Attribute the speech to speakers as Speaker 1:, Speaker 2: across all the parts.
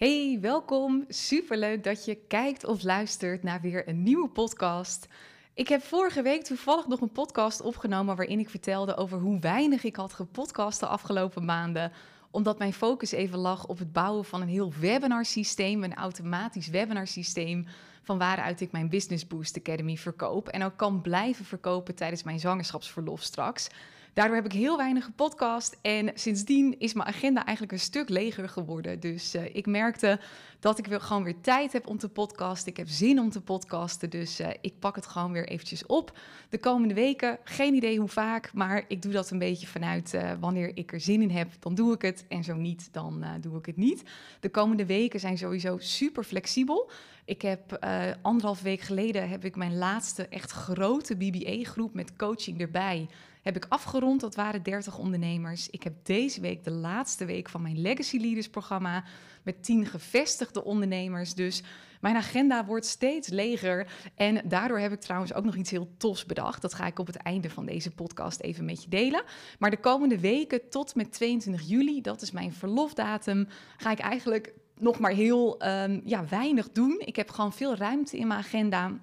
Speaker 1: Hey, welkom. Superleuk dat je kijkt of luistert naar weer een nieuwe podcast. Ik heb vorige week toevallig nog een podcast opgenomen waarin ik vertelde over hoe weinig ik had gepodcast de afgelopen maanden omdat mijn focus even lag op het bouwen van een heel webinarsysteem, een automatisch webinarsysteem van waaruit ik mijn Business Boost Academy verkoop en ook kan blijven verkopen tijdens mijn zwangerschapsverlof straks. Daardoor heb ik heel weinig gepodcast en sindsdien is mijn agenda eigenlijk een stuk leger geworden. Dus uh, ik merkte dat ik weer gewoon weer tijd heb om te podcasten. Ik heb zin om te podcasten, dus uh, ik pak het gewoon weer eventjes op. De komende weken, geen idee hoe vaak, maar ik doe dat een beetje vanuit uh, wanneer ik er zin in heb, dan doe ik het. En zo niet, dan doe ik het niet. De komende weken zijn sowieso super flexibel. Ik heb anderhalf week geleden heb ik mijn laatste echt grote BBA-groep met coaching erbij heb ik afgerond. Dat waren 30 ondernemers. Ik heb deze week de laatste week van mijn Legacy Leaders programma met 10 gevestigde ondernemers. Dus mijn agenda wordt steeds leger. En daardoor heb ik trouwens ook nog iets heel tofs bedacht. Dat ga ik op het einde van deze podcast even met je delen. Maar de komende weken tot met 22 juli, dat is mijn verlofdatum, ga ik eigenlijk nog maar heel um, ja, weinig doen. Ik heb gewoon veel ruimte in mijn agenda.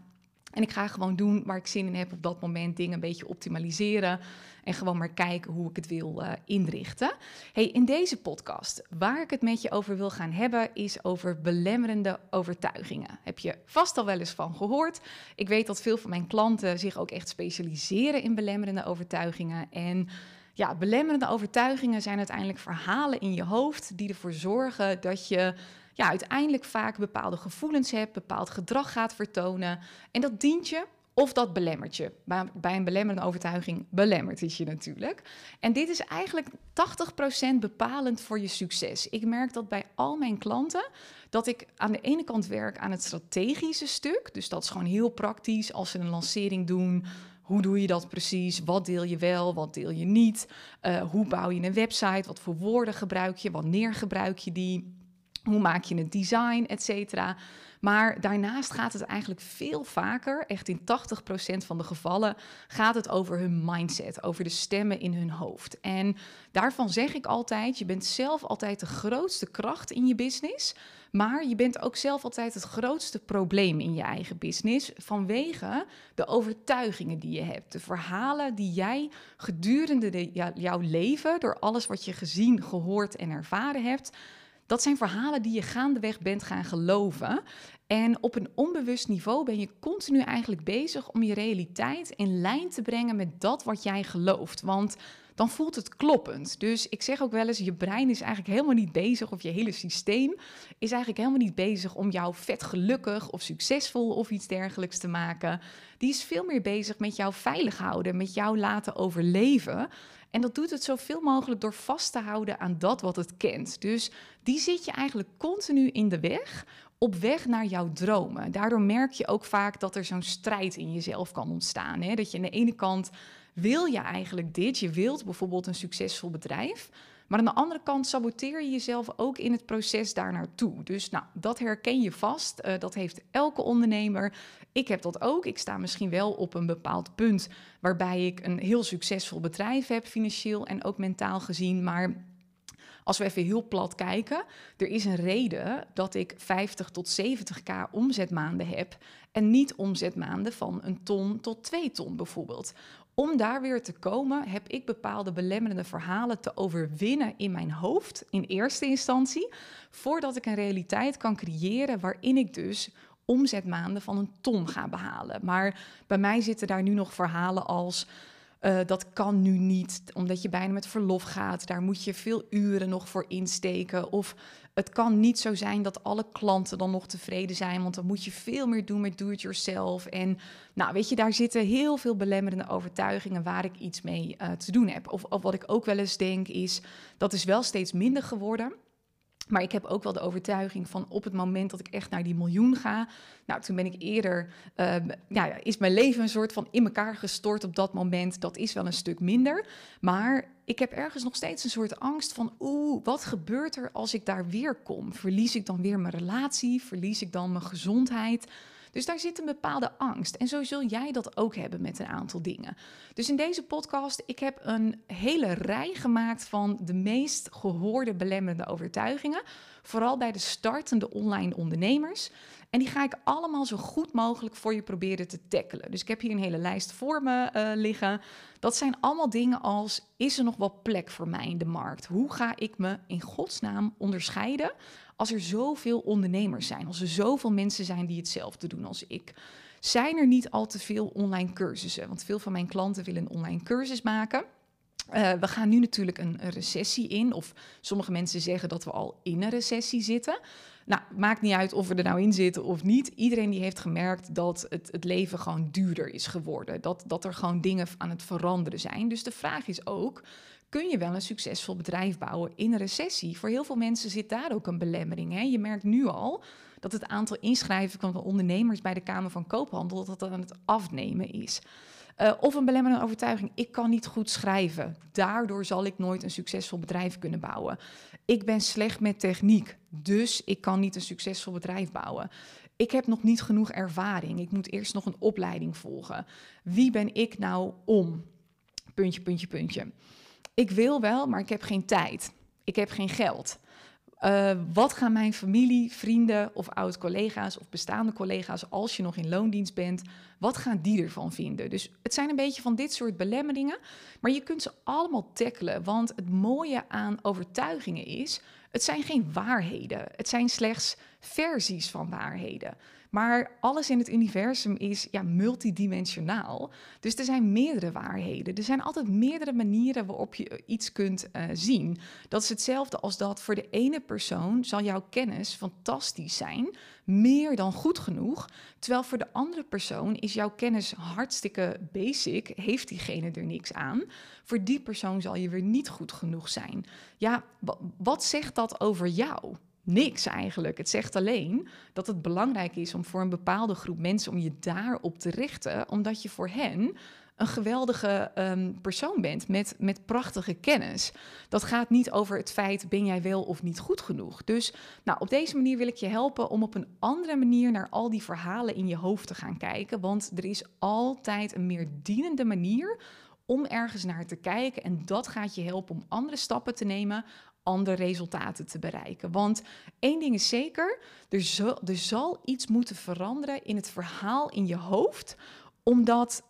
Speaker 1: En ik ga gewoon doen waar ik zin in heb op dat moment, dingen een beetje optimaliseren en gewoon maar kijken hoe ik het wil uh, inrichten. Hey, in deze podcast, waar ik het met je over wil gaan hebben, is over belemmerende overtuigingen. Heb je vast al wel eens van gehoord? Ik weet dat veel van mijn klanten zich ook echt specialiseren in belemmerende overtuigingen en ja, belemmerende overtuigingen zijn uiteindelijk verhalen in je hoofd die ervoor zorgen dat je ja, uiteindelijk vaak bepaalde gevoelens hebt, bepaald gedrag gaat vertonen. En dat dient je of dat belemmert je. Bij een belemmerende overtuiging belemmert het je natuurlijk. En dit is eigenlijk 80% bepalend voor je succes. Ik merk dat bij al mijn klanten dat ik aan de ene kant werk aan het strategische stuk. Dus dat is gewoon heel praktisch als ze een lancering doen. Hoe doe je dat precies? Wat deel je wel? Wat deel je niet? Uh, hoe bouw je een website? Wat voor woorden gebruik je? Wanneer gebruik je die? Hoe maak je het design, et cetera. Maar daarnaast gaat het eigenlijk veel vaker, echt in 80% van de gevallen, gaat het over hun mindset, over de stemmen in hun hoofd. En daarvan zeg ik altijd, je bent zelf altijd de grootste kracht in je business, maar je bent ook zelf altijd het grootste probleem in je eigen business vanwege de overtuigingen die je hebt, de verhalen die jij gedurende de, jouw leven, door alles wat je gezien, gehoord en ervaren hebt, dat zijn verhalen die je gaandeweg bent gaan geloven. En op een onbewust niveau ben je continu eigenlijk bezig om je realiteit in lijn te brengen met dat wat jij gelooft. Want dan voelt het kloppend. Dus ik zeg ook wel eens, je brein is eigenlijk helemaal niet bezig, of je hele systeem is eigenlijk helemaal niet bezig om jou vet gelukkig of succesvol of iets dergelijks te maken. Die is veel meer bezig met jou veilig houden, met jou laten overleven. En dat doet het zoveel mogelijk door vast te houden aan dat wat het kent. Dus die zit je eigenlijk continu in de weg op weg naar jouw dromen. Daardoor merk je ook vaak dat er zo'n strijd in jezelf kan ontstaan. Hè? Dat je aan de ene kant wil je eigenlijk dit, je wilt bijvoorbeeld een succesvol bedrijf, maar aan de andere kant saboteer je jezelf ook in het proces daar naartoe. Dus nou, dat herken je vast. Uh, dat heeft elke ondernemer. Ik heb dat ook. Ik sta misschien wel op een bepaald punt waarbij ik een heel succesvol bedrijf heb, financieel en ook mentaal gezien. Maar als we even heel plat kijken, er is een reden dat ik 50 tot 70k omzetmaanden heb en niet omzetmaanden van een ton tot twee ton bijvoorbeeld. Om daar weer te komen, heb ik bepaalde belemmerende verhalen te overwinnen in mijn hoofd, in eerste instantie, voordat ik een realiteit kan creëren waarin ik dus omzetmaanden van een ton ga behalen. Maar bij mij zitten daar nu nog verhalen als uh, dat kan nu niet, omdat je bijna met verlof gaat. Daar moet je veel uren nog voor insteken. Of het kan niet zo zijn dat alle klanten dan nog tevreden zijn, want dan moet je veel meer doen met do-it-yourself. En nou, weet je, daar zitten heel veel belemmerende overtuigingen waar ik iets mee uh, te doen heb. Of, of wat ik ook wel eens denk is, dat is wel steeds minder geworden. Maar ik heb ook wel de overtuiging van op het moment dat ik echt naar die miljoen ga. Nou, toen ben ik eerder. Uh, ja, is mijn leven een soort van in elkaar gestort op dat moment. Dat is wel een stuk minder. Maar ik heb ergens nog steeds een soort angst van. Oeh, wat gebeurt er als ik daar weer kom? Verlies ik dan weer mijn relatie? Verlies ik dan mijn gezondheid? Dus daar zit een bepaalde angst. En zo zul jij dat ook hebben met een aantal dingen. Dus in deze podcast, ik heb een hele rij gemaakt van de meest gehoorde belemmerende overtuigingen. Vooral bij de startende online ondernemers. En die ga ik allemaal zo goed mogelijk voor je proberen te tackelen. Dus ik heb hier een hele lijst voor me uh, liggen. Dat zijn allemaal dingen als: is er nog wel plek voor mij in de markt? Hoe ga ik me in godsnaam onderscheiden als er zoveel ondernemers zijn? Als er zoveel mensen zijn die hetzelfde doen als ik? Zijn er niet al te veel online cursussen? Want veel van mijn klanten willen een online cursus maken. Uh, we gaan nu natuurlijk een, een, recessie in, of sommige mensen zeggen dat we al in een recessie zitten. Nou, maakt niet uit of we er nou in zitten of niet. Iedereen die heeft gemerkt dat het, het leven gewoon duurder is geworden. Dat, dat er gewoon dingen aan het veranderen zijn. Dus de vraag is ook, kun je wel een succesvol bedrijf bouwen in een recessie? Voor heel veel mensen zit daar ook een belemmering. Hè? Je merkt nu al dat het aantal inschrijven van ondernemers bij de Kamer van Koophandel dat dat aan het afnemen is. Uh, of een belemmerende overtuiging, ik kan niet goed schrijven. Daardoor zal ik nooit een succesvol bedrijf kunnen bouwen. Ik ben slecht met techniek, dus ik kan niet een succesvol bedrijf bouwen. Ik heb nog niet genoeg ervaring. Ik moet eerst nog een opleiding volgen. Wie ben ik nou om? Puntje, puntje, puntje. Ik wil wel, maar ik heb geen tijd. Ik heb geen geld. Uh, wat gaan mijn familie, vrienden of oud-collega's of bestaande collega's, als je nog in loondienst bent, wat gaan die ervan vinden? Dus het zijn een beetje van dit soort belemmeringen, maar je kunt ze allemaal tackelen. Want het mooie aan overtuigingen is, het zijn geen waarheden. Het zijn slechts versies van waarheden. Maar alles in het universum is ja, multidimensionaal. Dus er zijn meerdere waarheden. Er zijn altijd meerdere manieren waarop je iets kunt uh, zien. Dat is hetzelfde als dat voor de ene persoon zal jouw kennis fantastisch zijn, meer dan goed genoeg. Terwijl voor de andere persoon is jouw kennis hartstikke basic, heeft diegene er niks aan. Voor die persoon zal je weer niet goed genoeg zijn. Ja, wat zegt dat over jou? Niks eigenlijk. Het zegt alleen dat het belangrijk is om voor een bepaalde groep mensen om je daarop te richten, omdat je voor hen een geweldige um, persoon bent met, met prachtige kennis. Dat gaat niet over het feit ben jij wel of niet goed genoeg. Dus nou, op deze manier wil ik je helpen om op een andere manier naar al die verhalen in je hoofd te gaan kijken. Want er is altijd een meer dienende manier om ergens naar te kijken. En dat gaat je helpen om andere stappen te nemen andere resultaten te bereiken. Want één ding is zeker, er zal, er zal iets moeten veranderen in het verhaal in je hoofd, omdat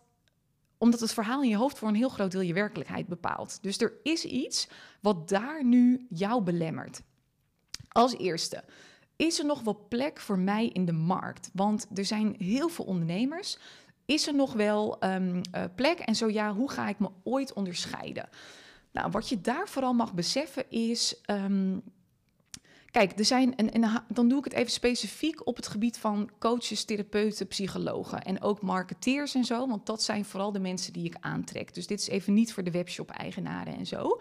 Speaker 1: omdat het verhaal in je hoofd voor een heel groot deel je werkelijkheid bepaalt. Dus er is iets wat daar nu jou belemmert. Als eerste, is er nog wel plek voor mij in de markt? Want er zijn heel veel ondernemers. Is er nog wel um, plek? En zo ja, hoe ga ik me ooit onderscheiden? Nou, wat je daar vooral mag beseffen is. Um, kijk, er zijn, en, en dan doe ik het even specifiek op het gebied van coaches, therapeuten, psychologen en ook marketeers en zo, want dat zijn vooral de mensen die ik aantrek. Dus dit is even niet voor de webshop-eigenaren en zo.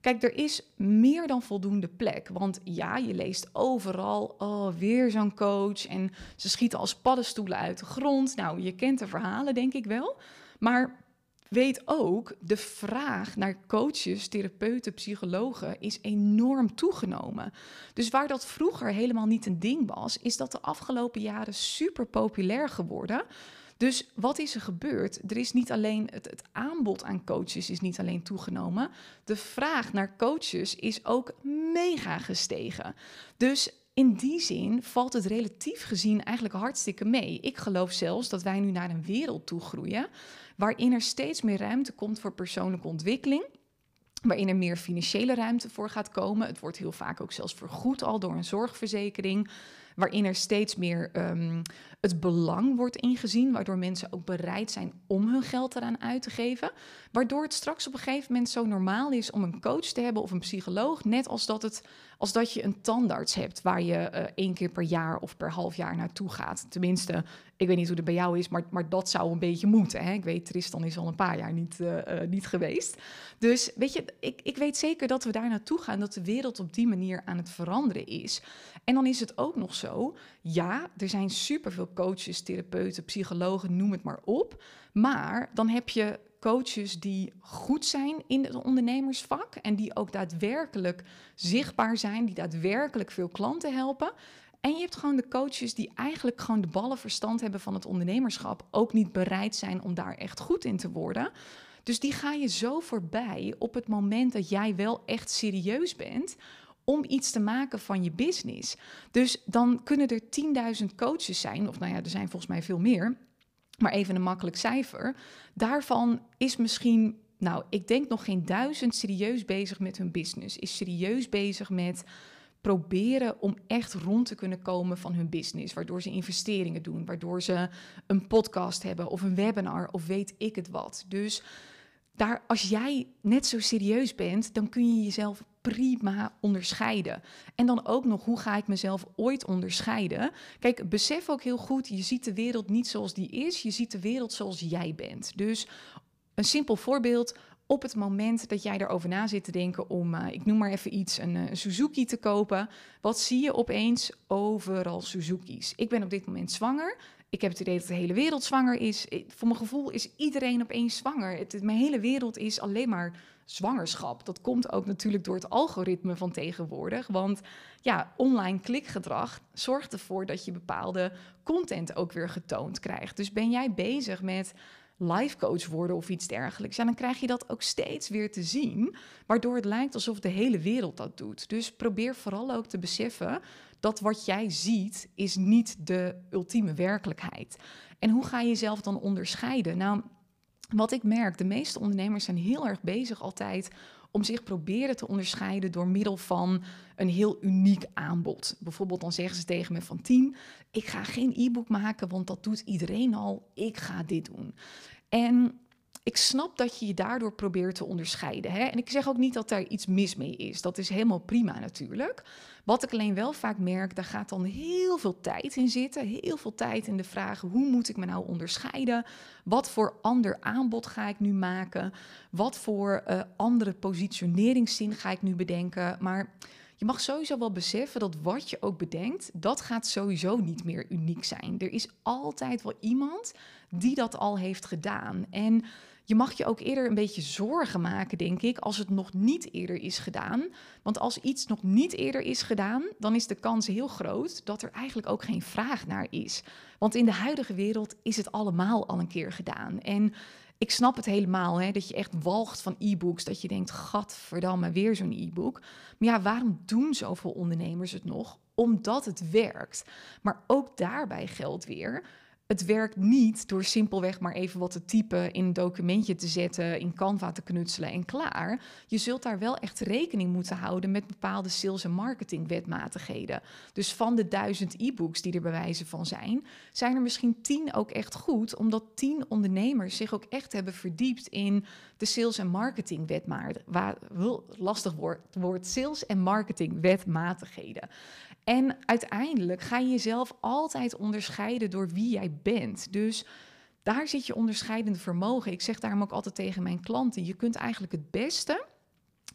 Speaker 1: Kijk, er is meer dan voldoende plek. Want ja, je leest overal, oh, weer zo'n coach. En ze schieten als paddenstoelen uit de grond. Nou, je kent de verhalen, denk ik wel. Maar weet ook, de vraag naar coaches, therapeuten, psychologen is enorm toegenomen. Dus waar dat vroeger helemaal niet een ding was, is dat de afgelopen jaren super populair geworden. Dus wat is er gebeurd? Er is niet alleen het, het, aanbod aan coaches is niet alleen toegenomen. De vraag naar coaches is ook mega gestegen. Dus in die zin valt het relatief gezien eigenlijk hartstikke mee. Ik geloof zelfs dat wij nu naar een wereld toe groeien waarin er steeds meer ruimte komt voor persoonlijke ontwikkeling. Waarin er meer financiële ruimte voor gaat komen. Het wordt heel vaak ook zelfs vergoed al door een zorgverzekering waarin er steeds meer um, het belang wordt ingezien, waardoor mensen ook bereid zijn om hun geld eraan uit te geven. Waardoor het straks op een gegeven moment zo normaal is om een coach te hebben of een psycholoog, net als dat, het, als dat je een tandarts hebt waar je uh, één keer per jaar of per half jaar naartoe gaat. Tenminste, ik weet niet hoe het bij jou is, maar, maar dat zou een beetje moeten. Hè? Ik weet, Tristan is al een paar jaar niet, uh, uh, niet geweest. Dus weet je, ik, ik weet zeker dat we daar naartoe gaan, dat de wereld op die manier aan het veranderen is. En dan is het ook nog zo, ja, er zijn superveel coaches, therapeuten, psychologen, noem het maar op. Maar dan heb je coaches die goed zijn in het ondernemersvak en die ook daadwerkelijk zichtbaar zijn, die daadwerkelijk veel klanten helpen. En je hebt gewoon de coaches die eigenlijk gewoon de ballen verstand hebben van het ondernemerschap, ook niet bereid zijn om daar echt goed in te worden. Dus die ga je zo voorbij op het moment dat jij wel echt serieus bent om iets te maken van je business. Dus dan kunnen er 10.000 coaches zijn, of nou ja, er zijn volgens mij veel meer, maar even een makkelijk cijfer. Daarvan is misschien, nou, ik denk nog geen duizend serieus bezig met hun business, is serieus bezig met proberen om echt rond te kunnen komen van hun business. Waardoor ze investeringen doen, waardoor ze een podcast hebben of een webinar of weet ik het wat. Dus daar, als jij net zo serieus bent, dan kun je jezelf prima onderscheiden. En dan ook nog, hoe ga ik mezelf ooit onderscheiden? Kijk, besef ook heel goed, je ziet de wereld niet zoals die is, je ziet de wereld zoals jij bent. Dus een simpel voorbeeld, op het moment dat jij erover na zit te denken om, uh, ik noem maar even iets, een, uh, Suzuki te kopen, wat zie je opeens overal Suzuki's? Ik ben op dit moment zwanger. Ik heb het idee dat de hele wereld zwanger is. Voor mijn gevoel is iedereen opeens zwanger. Het, mijn hele wereld is alleen maar zwangerschap. Dat komt ook natuurlijk door het algoritme van tegenwoordig. Want ja, online klikgedrag zorgt ervoor dat je bepaalde content ook weer getoond krijgt. Dus ben jij bezig met life coach worden of iets dergelijks, ja, dan krijg je dat ook steeds weer te zien, waardoor het lijkt alsof de hele wereld dat doet. Dus probeer vooral ook te beseffen dat wat jij ziet is niet de ultieme werkelijkheid. En hoe ga je jezelf dan onderscheiden? Nou, wat ik merk, de meeste ondernemers zijn heel erg bezig altijd om zich proberen te onderscheiden door middel van een heel uniek aanbod. Bijvoorbeeld dan zeggen ze tegen me van 10, ik ga geen e-book maken, want dat doet iedereen al, ik ga dit doen. En ik snap dat je je daardoor probeert te onderscheiden. Hè? En ik zeg ook niet dat daar iets mis mee is. Dat is helemaal prima natuurlijk. Wat ik alleen wel vaak merk, daar gaat dan heel veel tijd in zitten. Heel veel tijd in de vraag: hoe moet ik me nou onderscheiden? Wat voor ander aanbod ga ik nu maken? Wat voor uh, andere positioneringszin ga ik nu bedenken? Maar je mag sowieso wel beseffen dat wat je ook bedenkt, dat gaat sowieso niet meer uniek zijn. Er is altijd wel iemand die dat al heeft gedaan. En je mag je ook eerder een beetje zorgen maken, denk ik, als het nog niet eerder is gedaan. Want als iets nog niet eerder is gedaan, dan is de kans heel groot dat er eigenlijk ook geen vraag naar is. Want in de huidige wereld is het allemaal al een keer gedaan. En ik snap het helemaal, hè, dat je echt walgt van e-books. Dat je denkt, gadverdamme, weer zo'n e-book. Maar ja, waarom doen zoveel ondernemers het nog? Omdat het werkt. Maar ook daarbij geldt weer het werkt niet door simpelweg maar even wat te typen, in een documentje te zetten, in Canva te knutselen en klaar. Je zult daar wel echt rekening moeten houden met bepaalde sales- en marketingwetmatigheden. Dus van de duizend e-books die er bewijzen van zijn, zijn er misschien tien ook echt goed, omdat tien ondernemers zich ook echt hebben verdiept in de sales- en marketingwetmatigheden. Lastig woord, woord sales- en marketingwetmatigheden. En uiteindelijk ga je jezelf altijd onderscheiden door wie jij bent. Dus daar zit je onderscheidende vermogen. Ik zeg daarom ook altijd tegen mijn klanten: je kunt eigenlijk het beste,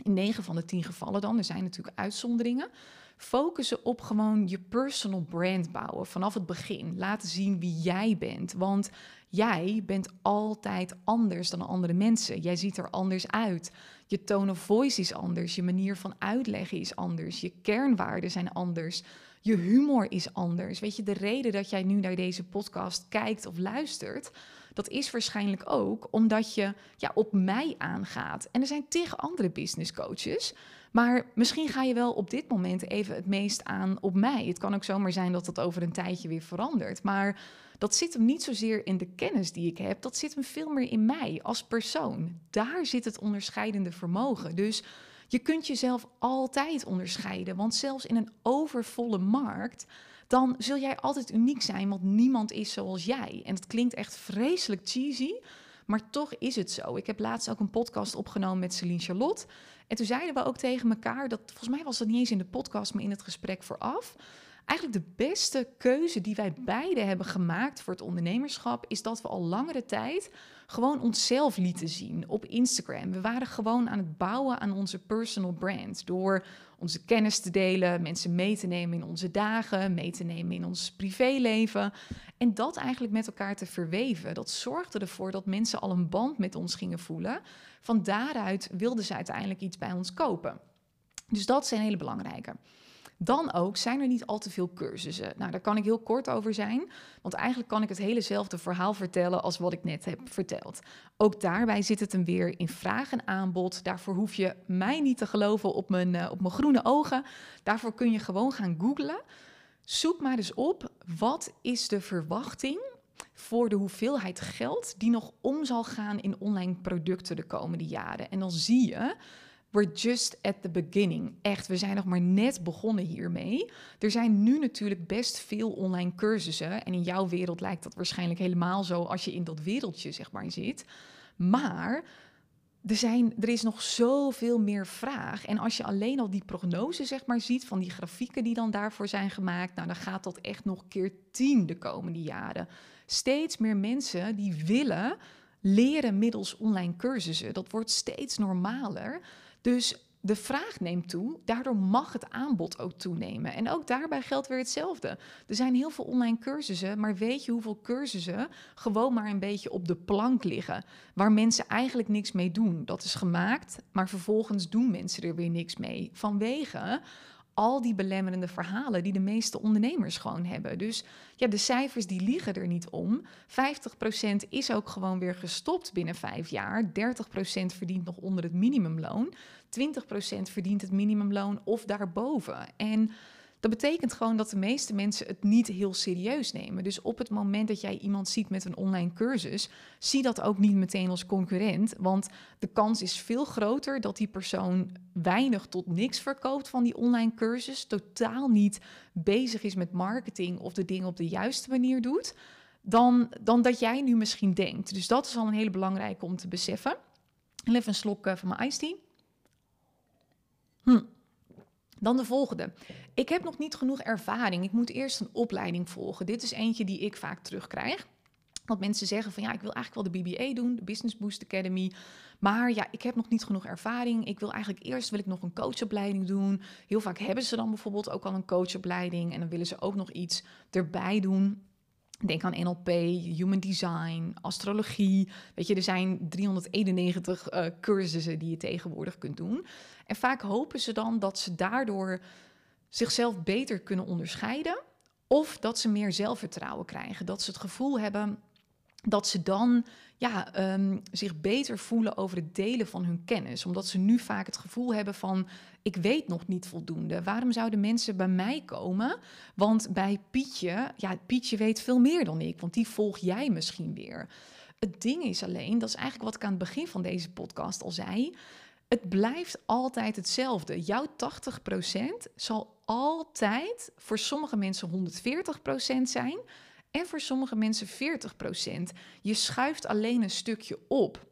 Speaker 1: in 9 van de 10 gevallen dan, er zijn natuurlijk uitzonderingen, focussen op gewoon je personal brand bouwen vanaf het begin. Laten zien wie jij bent. Want jij bent altijd anders dan andere mensen. Jij ziet er anders uit. Je tone of voice is anders. Je manier van uitleggen is anders. Je kernwaarden zijn anders. Je humor is anders. Weet je, de reden dat jij nu naar deze podcast kijkt of luistert, dat is waarschijnlijk ook omdat je ja, op mij aangaat. En er zijn tegen andere business coaches. Maar misschien ga je wel op dit moment even het meest aan op mij. Het kan ook zomaar zijn dat dat over een tijdje weer verandert. Maar dat zit hem niet zozeer in de kennis die ik heb, dat zit hem veel meer in mij als persoon. Daar zit het onderscheidende vermogen. Dus je kunt jezelf altijd onderscheiden, want zelfs in een overvolle markt, dan zul jij altijd uniek zijn, want niemand is zoals jij. En het klinkt echt vreselijk cheesy, maar toch is het zo. Ik heb laatst ook een podcast opgenomen met Celine Charlotte. En toen zeiden we ook tegen elkaar dat, volgens mij was dat niet eens in de podcast, maar in het gesprek vooraf Eigenlijk de beste keuze die wij beide hebben gemaakt voor het ondernemerschap is dat we al langere tijd gewoon onszelf lieten zien op Instagram. We waren gewoon aan het bouwen aan onze personal brand door onze kennis te delen, mensen mee te nemen in onze dagen, mee te nemen in ons privéleven en dat eigenlijk met elkaar te verweven. Dat zorgde ervoor dat mensen al een band met ons gingen voelen. Van daaruit wilden ze uiteindelijk iets bij ons kopen. Dus dat een hele belangrijke. Dan ook zijn er niet al te veel cursussen. Nou, daar kan ik heel kort over zijn, want eigenlijk kan ik het helezelfde verhaal vertellen als wat ik net heb verteld. Ook daarbij zit het hem weer in vraag en aanbod. Daarvoor hoef je mij niet te geloven op mijn, uh, op mijn groene ogen. Daarvoor kun je gewoon gaan googlen. Zoek maar eens op, wat is de verwachting voor de hoeveelheid geld die nog om zal gaan in online producten de komende jaren. En dan zie je, we're just at the beginning. Echt, we zijn nog maar net begonnen hiermee. Er zijn nu natuurlijk best veel online cursussen. En in jouw wereld lijkt dat waarschijnlijk helemaal zo als je in dat wereldje zeg maar zit. Maar er, zijn, er is nog zoveel meer vraag. En als je alleen al die prognose zeg maar, ziet van die grafieken die dan daarvoor zijn gemaakt, nou, dan gaat dat echt nog keer tien de komende jaren. Steeds meer mensen die willen leren middels online cursussen. Dat wordt steeds normaler. Dus de vraag neemt toe, daardoor mag het aanbod ook toenemen. En ook daarbij geldt weer hetzelfde. Er zijn heel veel online cursussen, maar weet je hoeveel cursussen gewoon maar een beetje op de plank liggen, waar mensen eigenlijk niks mee doen? Dat is gemaakt, maar vervolgens doen mensen er weer niks mee. Vanwege al die belemmerende verhalen die de meeste ondernemers gewoon hebben. Dus ja, de cijfers die liegen er niet om. 50% is ook gewoon weer gestopt binnen vijf jaar. 30% verdient nog onder het minimumloon. 20% verdient het minimumloon of daarboven. En dat betekent gewoon dat de meeste mensen het niet heel serieus nemen. Dus op het moment dat jij iemand ziet met een online cursus, zie dat ook niet meteen als concurrent. Want de kans is veel groter dat die persoon weinig tot niks verkoopt van die online cursus, totaal niet bezig is met marketing of de dingen op de juiste manier doet, dan, dan dat jij nu misschien denkt. Dus dat is al een hele belangrijke om te beseffen. Even een slok eh, van mijn iced tea. Hm. Dan de volgende. Ik heb nog niet genoeg ervaring. Ik moet eerst een opleiding volgen. Dit is eentje die ik vaak terugkrijg. Want mensen zeggen van ja, ik wil eigenlijk wel de BBA doen, de Business Boost Academy. Maar ja, ik heb nog niet genoeg ervaring. Ik wil eigenlijk eerst wil ik nog een coachopleiding doen. Heel vaak hebben ze dan bijvoorbeeld ook al een coachopleiding. En dan willen ze ook nog iets erbij doen. Denk aan NLP, Human Design, astrologie. Weet je, er zijn 391 uh, eh, cursussen die je tegenwoordig kunt doen. En vaak hopen ze dan dat ze daardoor zichzelf beter kunnen onderscheiden. Of dat ze meer zelfvertrouwen krijgen. Dat ze het gevoel hebben dat ze dan ja, um, zich beter voelen over het delen van hun kennis. Omdat ze nu vaak het gevoel hebben van ik weet nog niet voldoende. Waarom zouden mensen bij mij komen? Want bij Pietje, ja, Pietje weet veel meer dan ik, want die volg jij misschien weer. Het ding is alleen, dat is eigenlijk wat ik aan het begin van deze podcast al zei. Het blijft altijd hetzelfde. Jouw 80% zal altijd voor sommige mensen 140% zijn en voor sommige mensen 40%. Je schuift alleen een stukje op.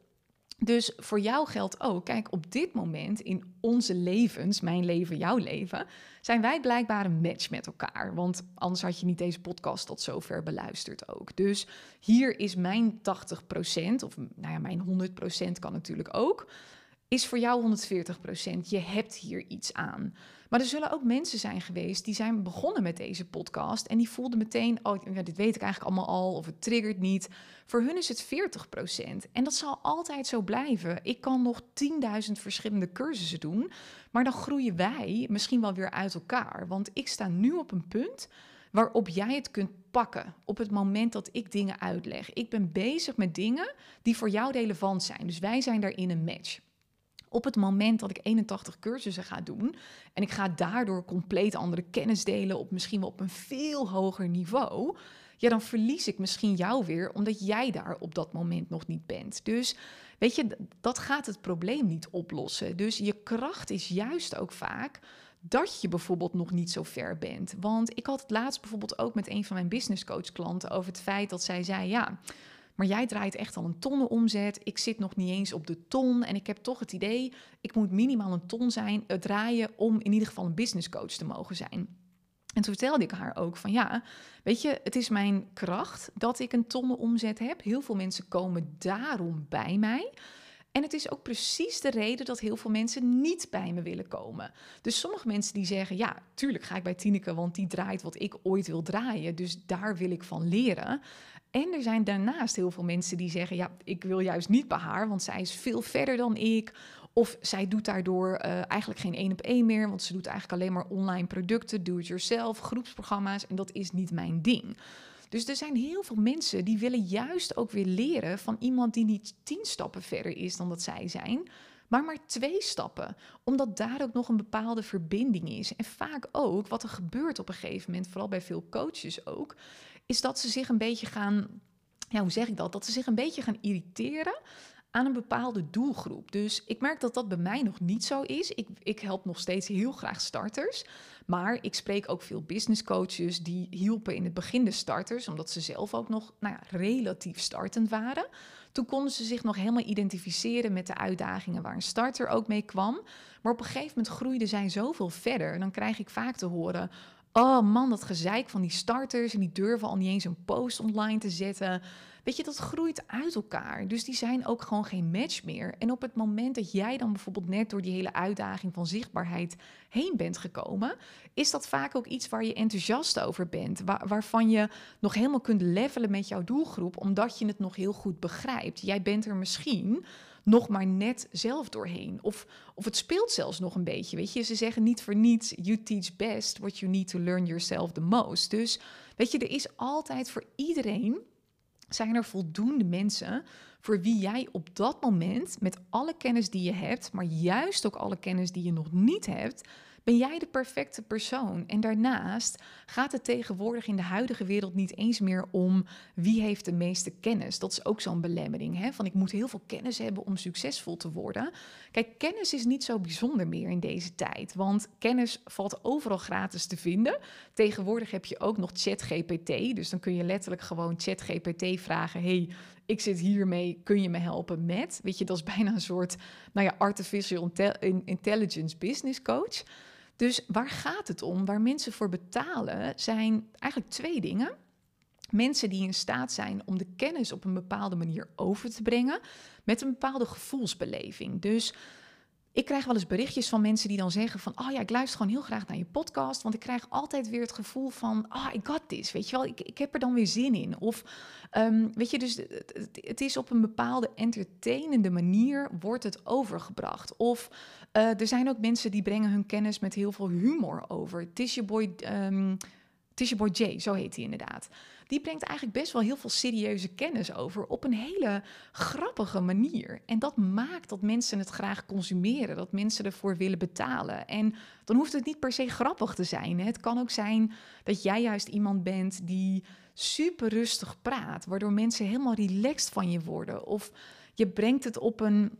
Speaker 1: Dus voor jou geldt ook, kijk, op dit moment in onze levens, mijn leven, jouw leven, zijn wij blijkbaar een match met elkaar. Want anders had je niet deze podcast tot zover beluisterd ook. Dus hier is mijn 80%, of nou ja, mijn 100% kan natuurlijk ook is voor jou 140% Je hebt hier iets aan. Maar er zullen ook mensen zijn geweest die zijn begonnen met deze podcast en die voelden meteen, oh, ja, dit weet ik eigenlijk allemaal al, of het triggert niet. Voor hun is het 40% En dat zal altijd zo blijven. Ik kan nog 10.000 verschillende cursussen doen, maar dan groeien wij misschien wel weer uit elkaar. Want ik sta nu op een punt waarop jij het kunt pakken op het moment dat ik dingen uitleg. Ik ben bezig met dingen die voor jou relevant zijn. Dus wij zijn daarin een match op het moment dat ik 81 cursussen ga doen en ik ga daardoor compleet andere kennis delen op misschien wel op een veel hoger niveau, ja, dan verlies ik misschien jou weer omdat jij daar op dat moment nog niet bent. Dus weet je, dat gaat het probleem niet oplossen. Dus je kracht is juist ook vaak dat je bijvoorbeeld nog niet zo ver bent. Want ik had het laatst bijvoorbeeld ook met een van mijn business coach klanten over het feit dat zij zei: ja, maar jij draait echt al een tonnen omzet. Ik zit nog niet eens op de ton. En ik heb toch het idee, ik moet minimaal een ton zijn, uh, draaien om in ieder geval een business coach te mogen zijn. En toen vertelde ik haar ook van ja, weet je, het is mijn kracht dat ik een tonnen omzet heb. Heel veel mensen komen daarom bij mij. En het is ook precies de reden dat heel veel mensen niet bij me willen komen. Dus sommige mensen die zeggen, ja, tuurlijk ga ik bij Tineke, want die draait wat ik ooit wil draaien. Dus daar wil ik van leren. En er zijn daarnaast heel veel mensen die zeggen: Ja, ik wil juist niet bij haar, want zij is veel verder dan ik. Of zij doet daardoor uh, eigenlijk geen één op één meer, want ze doet eigenlijk alleen maar online producten, do-it-yourself, groepsprogramma's en dat is niet mijn ding. Dus er zijn heel veel mensen die willen juist ook weer leren van iemand die niet tien stappen verder is dan dat zij zijn, maar maar twee stappen. Omdat daar ook nog een bepaalde verbinding is. En vaak ook, wat er gebeurt op een gegeven moment, vooral bij veel coaches ook, is dat ze zich een beetje gaan, ja, hoe zeg ik dat? Dat ze zich een beetje gaan irriteren aan een bepaalde doelgroep. Dus ik merk dat dat bij mij nog niet zo is. Ik, ik help nog steeds heel graag starters. Maar ik spreek ook veel business coaches die hielpen in het begin de starters, omdat ze zelf ook nog nou ja, relatief startend waren. Toen konden ze zich nog helemaal identificeren met de uitdagingen waar een starter ook mee kwam. Maar op een gegeven moment groeiden zij zoveel verder. Dan krijg ik vaak te horen: Oh man, dat gezeik van die starters en die durven al niet eens een post online te zetten. Weet je, dat groeit uit elkaar. Dus die zijn ook gewoon geen match meer. En op het moment dat jij dan bijvoorbeeld net door die hele uitdaging van zichtbaarheid heen bent gekomen, is dat vaak ook iets waar je enthousiast over bent. waarvan je nog helemaal kunt levelen met jouw doelgroep, omdat je het nog heel goed begrijpt. Jij bent er misschien nog maar net zelf doorheen. Of, of het speelt zelfs nog een beetje. Weet je, ze zeggen niet voor niets: you teach best what you need to learn yourself the most. Dus weet je, er is altijd voor iedereen zijn er voldoende mensen voor wie jij op dat moment met alle kennis die je hebt, maar juist ook alle kennis die je nog niet hebt, ben jij de perfecte persoon. En daarnaast gaat het tegenwoordig in de huidige wereld niet eens meer om wie heeft de meeste kennis. Dat is ook zo'n belemmering. Hè? Van ik moet heel veel kennis hebben om succesvol te worden. Kijk, kennis is niet zo bijzonder meer in deze tijd. Want kennis valt overal gratis te vinden. Tegenwoordig heb je ook nog ChatGPT. Dus dan kun je letterlijk gewoon ChatGPT vragen. Hey, ik zit hiermee, kun je me helpen met? Weet je, dat is bijna een soort, nou ja, artificial intelligence business coach. Dus waar gaat het om? Waar mensen voor betalen zijn eigenlijk twee dingen. Mensen die in staat zijn om de kennis op een bepaalde manier over te brengen met een bepaalde gevoelsbeleving. Dus ik krijg wel eens berichtjes van mensen die dan zeggen van... oh ja, ik luister gewoon heel graag naar je podcast... want ik krijg altijd weer het gevoel van... ah, oh, I got this, weet je wel, ik, ik heb er dan weer zin in. Of, um, weet je, dus het, het, is op een bepaalde entertainende manier... wordt het overgebracht. Of uh, er zijn ook mensen die brengen hun kennis met heel veel humor over. Tisha Boy... Um, Boy J, zo heet hij inderdaad die brengt eigenlijk best wel heel veel serieuze kennis over op een hele grappige manier. En dat maakt dat mensen het graag consumeren, dat mensen ervoor willen betalen. En dan hoeft het niet per se grappig te zijn. Hè. Het kan ook zijn dat jij juist iemand bent die super rustig praat, waardoor mensen helemaal relaxed van je worden. Of je brengt het op een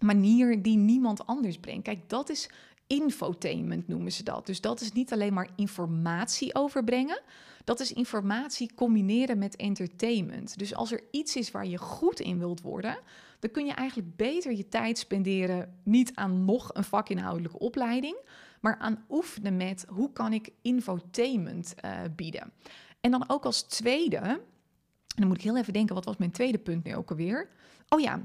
Speaker 1: manier die niemand anders brengt. Kijk, dat is infotainment noemen ze dat. Dus dat is niet alleen maar informatie overbrengen, dat is informatie combineren met entertainment. Dus als er iets is waar je goed in wilt worden, dan kun je eigenlijk beter je tijd spenderen niet aan nog een vakinhoudelijke opleiding, maar aan oefenen met hoe kan ik infotainment uh, bieden. En dan ook als tweede, en dan moet ik heel even denken, wat was mijn tweede punt nu ook alweer? Oh ja,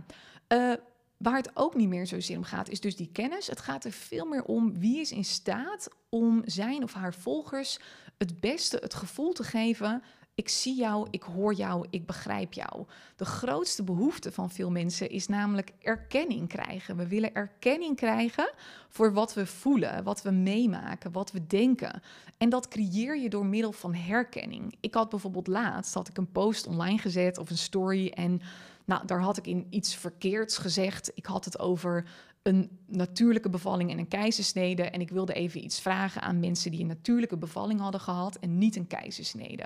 Speaker 1: uh, Waar het ook niet meer zozeer om gaat, is dus die kennis. Het gaat er veel meer om wie is in staat om zijn of haar volgers het beste het gevoel te geven. Ik zie jou, ik hoor jou, ik begrijp jou. De grootste behoefte van veel mensen is namelijk erkenning krijgen. We willen erkenning krijgen voor wat we voelen, wat we meemaken, wat we denken. En dat creëer je door middel van herkenning. Ik had bijvoorbeeld laatst had ik een post online gezet of een story en nou, daar had ik in iets verkeerds gezegd. Ik had het over een natuurlijke bevalling en een keizersnede. En ik wilde even iets vragen aan mensen die een natuurlijke bevalling hadden gehad en niet een keizersnede.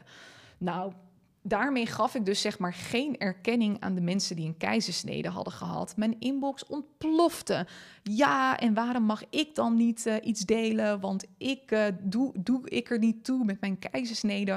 Speaker 1: Nou, daarmee gaf ik dus zeg maar geen erkenning aan de mensen die een keizersnede hadden gehad. Mijn inbox ontplofte. Ja, en waarom mag ik dan niet uh, iets delen? Want ik uh, doe, doe ik er niet toe met mijn keizersnede.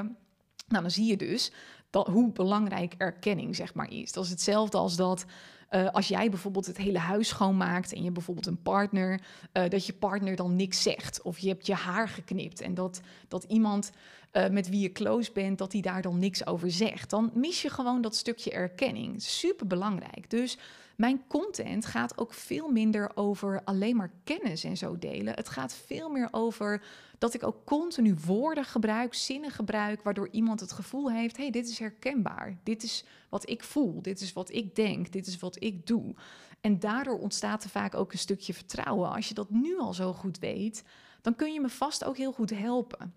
Speaker 1: Nou, dan zie je dus dat, hoe belangrijk erkenning zeg maar is. Dat is hetzelfde als dat uh, als jij bijvoorbeeld het hele huis schoonmaakt en je bijvoorbeeld een partner, uh, dat je partner dan niks zegt. Of je hebt je haar geknipt en dat, dat iemand uh, met wie je close bent, dat hij daar dan niks over zegt. Dan mis je gewoon dat stukje erkenning. Super belangrijk. Dus mijn content gaat ook veel minder over alleen maar kennis en zo delen. Het gaat veel meer over dat ik ook continu woorden gebruik, zinnen gebruik, waardoor iemand het gevoel heeft: hey, dit is herkenbaar. Dit is wat ik voel. Dit is wat ik denk. Dit is wat ik doe. En daardoor ontstaat er vaak ook een stukje vertrouwen. Als je dat nu al zo goed weet, dan kun je me vast ook heel goed helpen.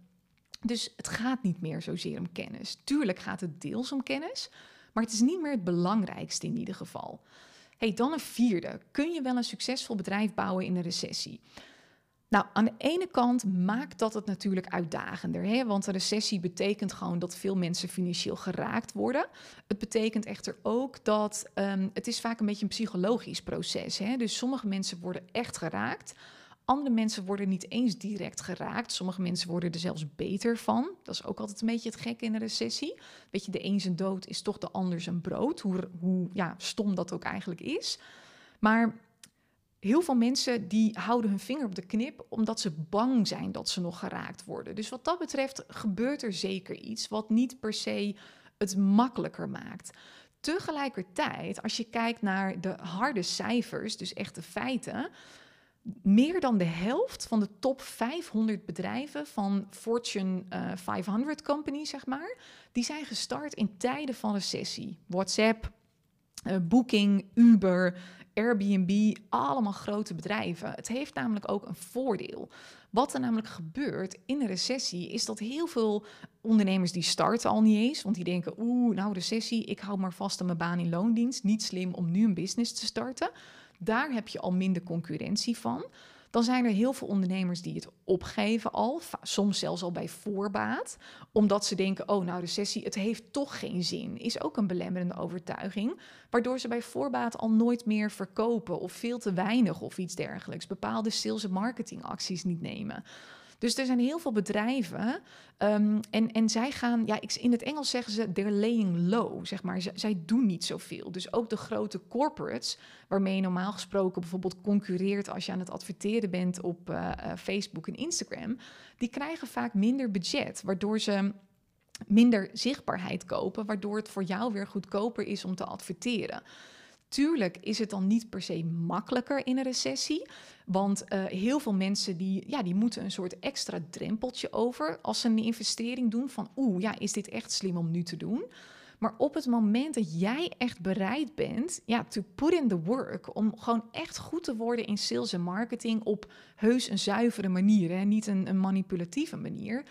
Speaker 1: Dus het gaat niet meer zozeer om kennis. Tuurlijk gaat het deels om kennis, maar het is niet meer het belangrijkste in ieder geval. Hey, dan een vierde. Kun je wel een succesvol bedrijf bouwen in een recessie? Nou, aan de ene kant maakt dat het natuurlijk uitdagender. Hè? Want een recessie betekent gewoon dat veel mensen financieel geraakt worden. Het betekent echter ook dat um, het is vaak een beetje een psychologisch proces. Hè? Dus sommige mensen worden echt geraakt. Andere mensen worden niet eens direct geraakt. Sommige mensen worden er zelfs beter van. Dat is ook altijd een beetje het gekke in een recessie. Weet je, de een zijn dood is toch de ander zijn brood. Hoe, hoe ja, stom dat ook eigenlijk is. Maar heel veel mensen die houden hun vinger op de knip omdat ze bang zijn dat ze nog geraakt worden. Dus wat dat betreft gebeurt er zeker iets wat niet per se het makkelijker maakt. Tegelijkertijd, als je kijkt naar de harde cijfers, dus echt de feiten, meer dan de helft van de top 500 bedrijven van Fortune uh, eh, 500 companies, zeg maar, die zijn gestart in tijden van recessie. WhatsApp, uh, Booking, Uber, Airbnb, allemaal grote bedrijven. Het heeft namelijk ook een voordeel. Wat er namelijk gebeurt in een recessie is dat heel veel ondernemers die starten al niet eens, want die denken, oeh, nou recessie, ik hou maar vast aan mijn baan in loondienst. Niet slim om nu een business te starten. Daar heb je al minder concurrentie van. Dan zijn er heel veel ondernemers die het opgeven al, soms zelfs al bij voorbaat, omdat ze denken: oh, nou, recessie, het heeft toch geen zin. Is ook een belemmerende overtuiging, waardoor ze bij voorbaat al nooit meer verkopen of veel te weinig of iets dergelijks, bepaalde sales- en marketingacties niet nemen. Dus er zijn heel veel bedrijven um, en, en zij gaan, ja, in het Engels zeggen ze, they're laying low, zeg maar. Zij doen niet zoveel. Dus ook de grote corporates, waarmee je normaal gesproken bijvoorbeeld concurreert als je aan het adverteren bent op uh, Facebook en Instagram, die krijgen vaak minder budget, waardoor ze minder zichtbaarheid kopen, waardoor het voor jou weer goedkoper is om te adverteren. Tuurlijk is het dan niet per se makkelijker in een recessie. Want uh, heel veel mensen die, ja, die moeten een soort extra drempeltje over als ze een investering doen van oeh, ja, is dit echt slim om nu te doen? Maar op het moment dat jij echt bereid bent, ja, to put in the work, om gewoon echt goed te worden in sales en marketing op heus een zuivere manier, hè, niet een, een manipulatieve manier,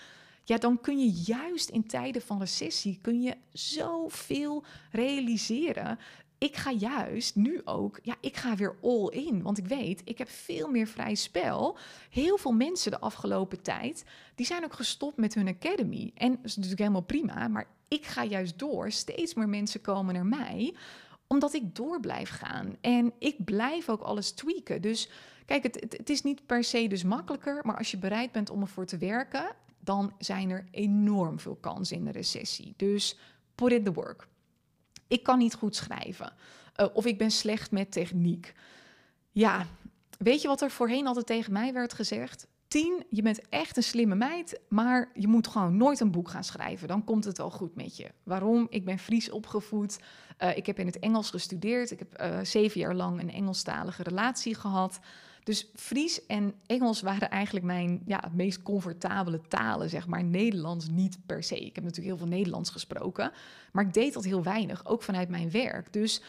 Speaker 1: ja, dan kun je juist in tijden van recessie kun je zoveel realiseren ik ga juist nu ook, ja, ik ga weer all in. Want ik weet, ik heb veel meer vrij spel. Heel veel mensen de afgelopen tijd, die zijn ook gestopt met hun academy. En dat is natuurlijk helemaal prima, maar ik ga juist door. Steeds meer mensen komen naar mij, omdat ik door blijf gaan. En ik blijf ook alles tweaken. Dus kijk, het, het, het is niet per se dus makkelijker, maar als je bereid bent om ervoor te werken, dan zijn er enorm veel kansen in de recessie. Dus put in the work ik kan niet goed schrijven. Uh, of ik ben slecht met techniek. Ja, weet je wat er voorheen altijd tegen mij werd gezegd? Tien, je bent echt een slimme meid, maar je moet gewoon nooit een boek gaan schrijven. Dan komt het al goed met je. Waarom? Ik ben Fries opgevoed. Uh, ik heb in het Engels gestudeerd. Ik heb uh, zeven jaar lang een Engelstalige relatie gehad. Dus Fries en Engels waren eigenlijk mijn ja, meest comfortabele talen, zeg maar. Nederlands niet per se. Ik heb natuurlijk heel veel Nederlands gesproken, maar ik deed dat heel weinig, ook vanuit mijn werk. Dus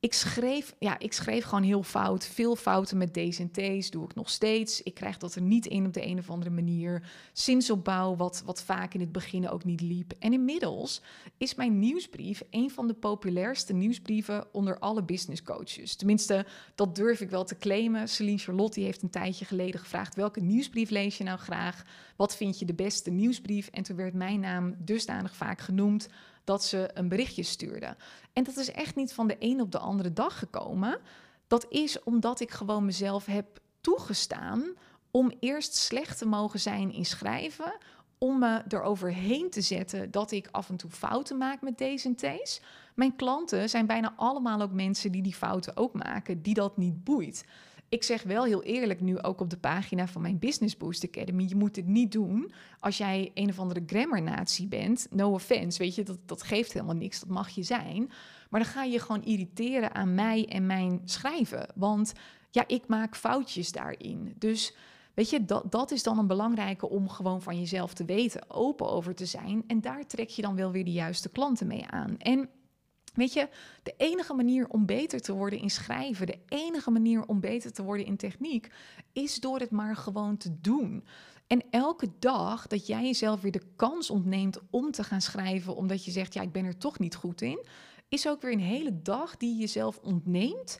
Speaker 1: ik schreef, ja, ik schreef gewoon heel fout. Veel fouten met D's en T's doe ik nog steeds. Ik krijg dat er niet in op de een of andere manier. Zinsopbouw, wat, wat vaak in het begin ook niet liep. En inmiddels is mijn nieuwsbrief een van de populairste nieuwsbrieven onder alle business coaches. Tenminste, dat durf ik wel te claimen. Celine Charlotte heeft een tijdje geleden gevraagd: welke nieuwsbrief lees je nou graag? Wat vind je de beste nieuwsbrief? En toen werd mijn naam dusdanig vaak genoemd dat ze een berichtje stuurde. En dat is echt niet van de een op de andere dag gekomen. Dat is omdat ik gewoon mezelf heb toegestaan om eerst slecht te mogen zijn in schrijven, om me eroverheen te zetten dat ik af en toe fouten maak met deze en T's. Mijn klanten zijn bijna allemaal ook mensen die die fouten ook maken, die dat niet boeit. Ik zeg wel heel eerlijk nu ook op de pagina van mijn Business Boost Academy: je moet het niet doen als jij een of andere grammar-natie bent. No offense, weet je, dat, dat geeft helemaal niks, dat mag je zijn. Maar dan ga je gewoon irriteren aan mij en mijn schrijven. Want ja, ik maak foutjes daarin. Dus weet je, dat, dat is dan een belangrijke om gewoon van jezelf te weten, open over te zijn. En daar trek je dan wel weer de juiste klanten mee aan. En Weet je, de enige manier om beter te worden in schrijven, de enige manier om beter te worden in techniek, is door het maar gewoon te doen. En elke dag dat jij jezelf weer de kans ontneemt om te gaan schrijven, omdat je zegt, ja, ik ben er toch niet goed in, is ook weer een hele dag die je jezelf ontneemt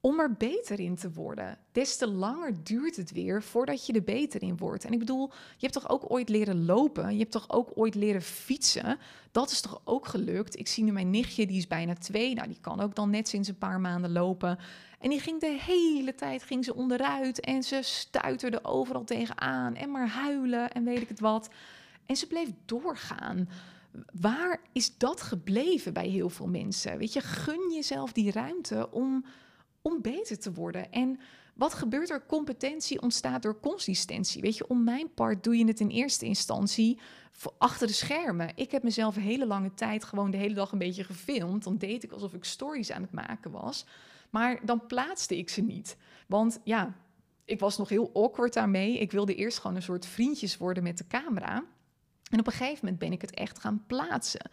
Speaker 1: om er beter in te worden. Des te langer duurt het weer voordat je er beter in wordt. En ik bedoel, je hebt toch ook ooit leren lopen? Je hebt toch ook ooit leren fietsen? Dat is toch ook gelukt? Ik zie nu mijn nichtje, die is bijna twee. Nou, die kan ook dan net sinds een paar maanden lopen. En die ging de hele tijd ging ze onderuit en ze stuiterde overal tegenaan en maar huilen en weet ik het wat. En ze bleef doorgaan. Waar is dat gebleven bij heel veel mensen? Weet je, gun jezelf die ruimte om om beter te worden. En wat gebeurt er? Competentie ontstaat door consistentie. Weet je, om mijn part doe je het in eerste instantie achter de schermen. Ik heb mezelf een hele lange tijd gewoon de hele dag een beetje gefilmd. Dan deed ik alsof ik stories aan het maken was. Maar dan plaatste ik ze niet. Want ja, ik was nog heel awkward daarmee. Ik wilde eerst gewoon een soort vriendjes worden met de camera. En op een gegeven moment ben ik het echt gaan plaatsen.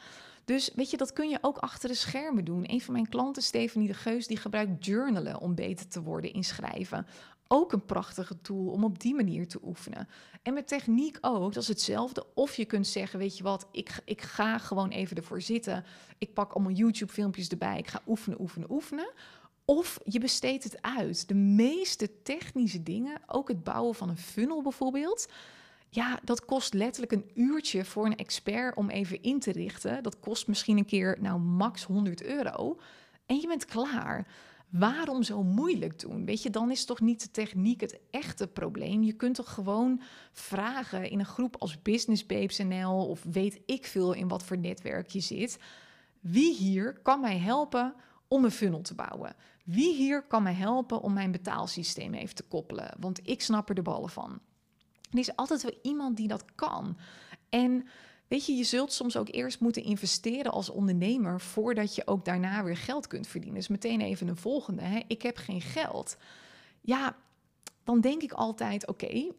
Speaker 1: Dus weet je, dat kun je ook achter de schermen doen. Een van mijn klanten, Stephanie de Geus, die gebruikt journalen om beter te worden in schrijven. Ook een prachtige tool om op die manier te oefenen. En met techniek ook, dat is hetzelfde. Of je kunt zeggen, weet je wat, ik, ik ga gewoon even ervoor zitten. Ik pak allemaal YouTube-filmpjes erbij. Ik ga oefenen, oefenen, oefenen. Of je besteedt het uit. De meeste technische dingen, ook het bouwen van een funnel bijvoorbeeld ja, dat kost letterlijk een uurtje voor een expert om even in te richten. Dat kost misschien een keer, nou, max 100 euro. En je bent klaar. Waarom zo moeilijk doen? Weet je, dan is toch niet de techniek het echte probleem. Je kunt toch gewoon vragen in een groep als Business Babes NL of weet ik veel in wat voor netwerk je zit. Wie hier kan mij helpen om een funnel te bouwen? Wie hier kan mij helpen om mijn betaalsysteem even te koppelen? Want ik snap er de ballen van. Er is altijd wel iemand die dat kan. En weet je, je zult soms ook eerst moeten investeren als ondernemer voordat je ook daarna weer geld kunt verdienen. Dus meteen even een volgende. Hè? Ik heb geen geld. Ja, dan denk ik altijd: oké,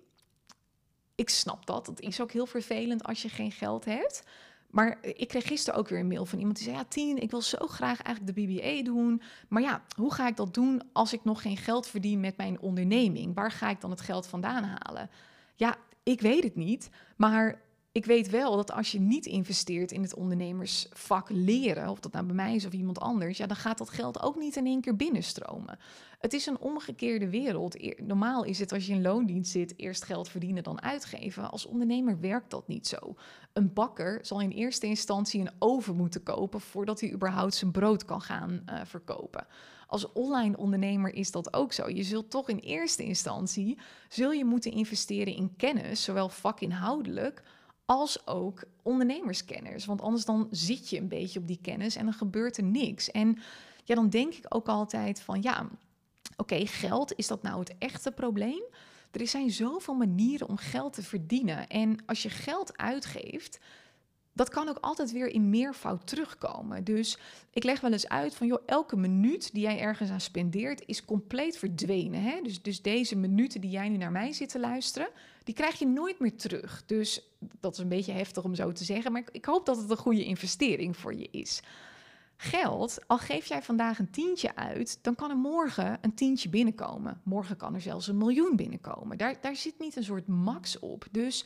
Speaker 1: ik snap dat. Het is ook heel vervelend als je geen geld hebt. Maar ik kreeg gisteren ook weer een mail van iemand die zei: Ja, Tien, ik wil zo graag eigenlijk de BBA doen. Maar ja, hoe ga ik dat doen als ik nog geen geld verdien met mijn onderneming? Waar ga ik dan het geld vandaan halen? Ja, ik weet het niet. Maar ik weet wel dat als je niet investeert in het ondernemersvak leren, of dat nou bij mij is of iemand anders, ja, dan gaat dat geld ook niet in één keer binnenstromen. Het is een omgekeerde wereld. Normaal is het als je in loondienst zit, eerst geld verdienen dan uitgeven. Als ondernemer werkt dat niet zo. Een bakker zal in eerste instantie een oven moeten kopen voordat hij überhaupt zijn brood kan gaan uh, verkopen. Als online ondernemer is dat ook zo. Je zult toch in eerste instantie zul je moeten investeren in kennis, zowel vakinhoudelijk als ook ondernemerskennis. Want anders dan zit je een beetje op die kennis en dan gebeurt er niks. En ja, dan denk ik ook altijd van ja, oké, geld, is dat nou het echte probleem? Er zijn zoveel manieren om geld te verdienen. En als je geld uitgeeft, dat kan ook altijd weer in meervoud terugkomen. Dus ik leg wel eens uit van, joh, elke minuut die jij ergens aan spendeert is compleet verdwenen. Hè? Dus, dus deze minuten die jij nu naar mij zit te luisteren, die krijg je nooit meer terug. Dus dat is een beetje heftig om zo te zeggen, maar ik, ik hoop dat het een goede investering voor je is. Geld, al geef jij vandaag een tientje uit, dan kan er morgen een tientje binnenkomen. Morgen kan er zelfs een miljoen binnenkomen. Daar, daar zit niet een soort max op. Dus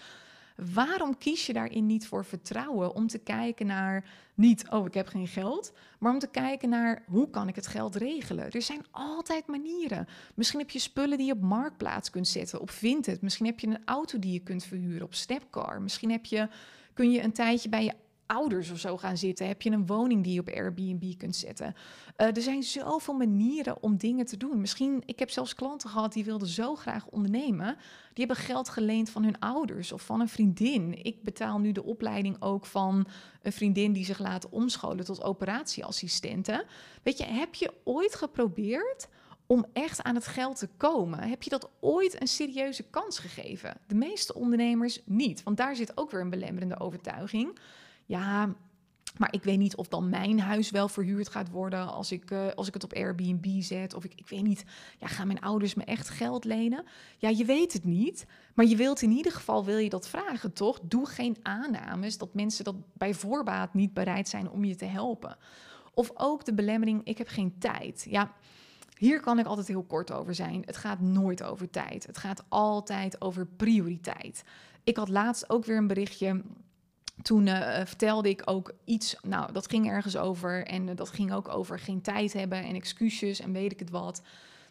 Speaker 1: Waarom kies je daarin niet voor vertrouwen? Om te kijken naar niet, oh, ik heb geen geld, maar om te kijken naar hoe kan ik het geld regelen? Er zijn altijd manieren. Misschien heb je spullen die je op marktplaats kunt zetten, op Vinted. Misschien heb je een auto die je kunt verhuren op Snapcar. Misschien heb je, kun je een tijdje bij je ouders of zo gaan zitten? Heb je een woning die je op Airbnb kunt zetten? Uh, er zijn zoveel manieren om dingen te doen. Misschien, ik heb zelfs klanten gehad die wilden zo graag ondernemen. Die hebben geld geleend van hun ouders of van een vriendin. Ik betaal nu de opleiding ook van een vriendin die zich laat omscholen tot operatieassistenten. Weet je, heb je ooit geprobeerd om echt aan het geld te komen? Heb je dat ooit een serieuze kans gegeven? De meeste ondernemers niet, want daar zit ook weer een belemmerende overtuiging ja, maar ik weet niet of dan mijn huis wel verhuurd gaat worden als ik, uh, als ik het op Airbnb zet. Of ik, ik weet niet, ja, gaan mijn ouders me echt geld lenen? Ja, je weet het niet. Maar je wilt in ieder geval, wil je dat vragen, toch? Doe geen aannames dat mensen dat bij voorbaat niet bereid zijn om je te helpen. Of ook de belemmering, ik heb geen tijd. Ja, hier kan ik altijd heel kort over zijn. Het gaat nooit over tijd. Het gaat altijd over prioriteit. Ik had laatst ook weer een berichtje toen uh, vertelde ik ook iets, nou, dat ging ergens over. En uh, dat ging ook over geen tijd hebben en excuses en weet ik het wat.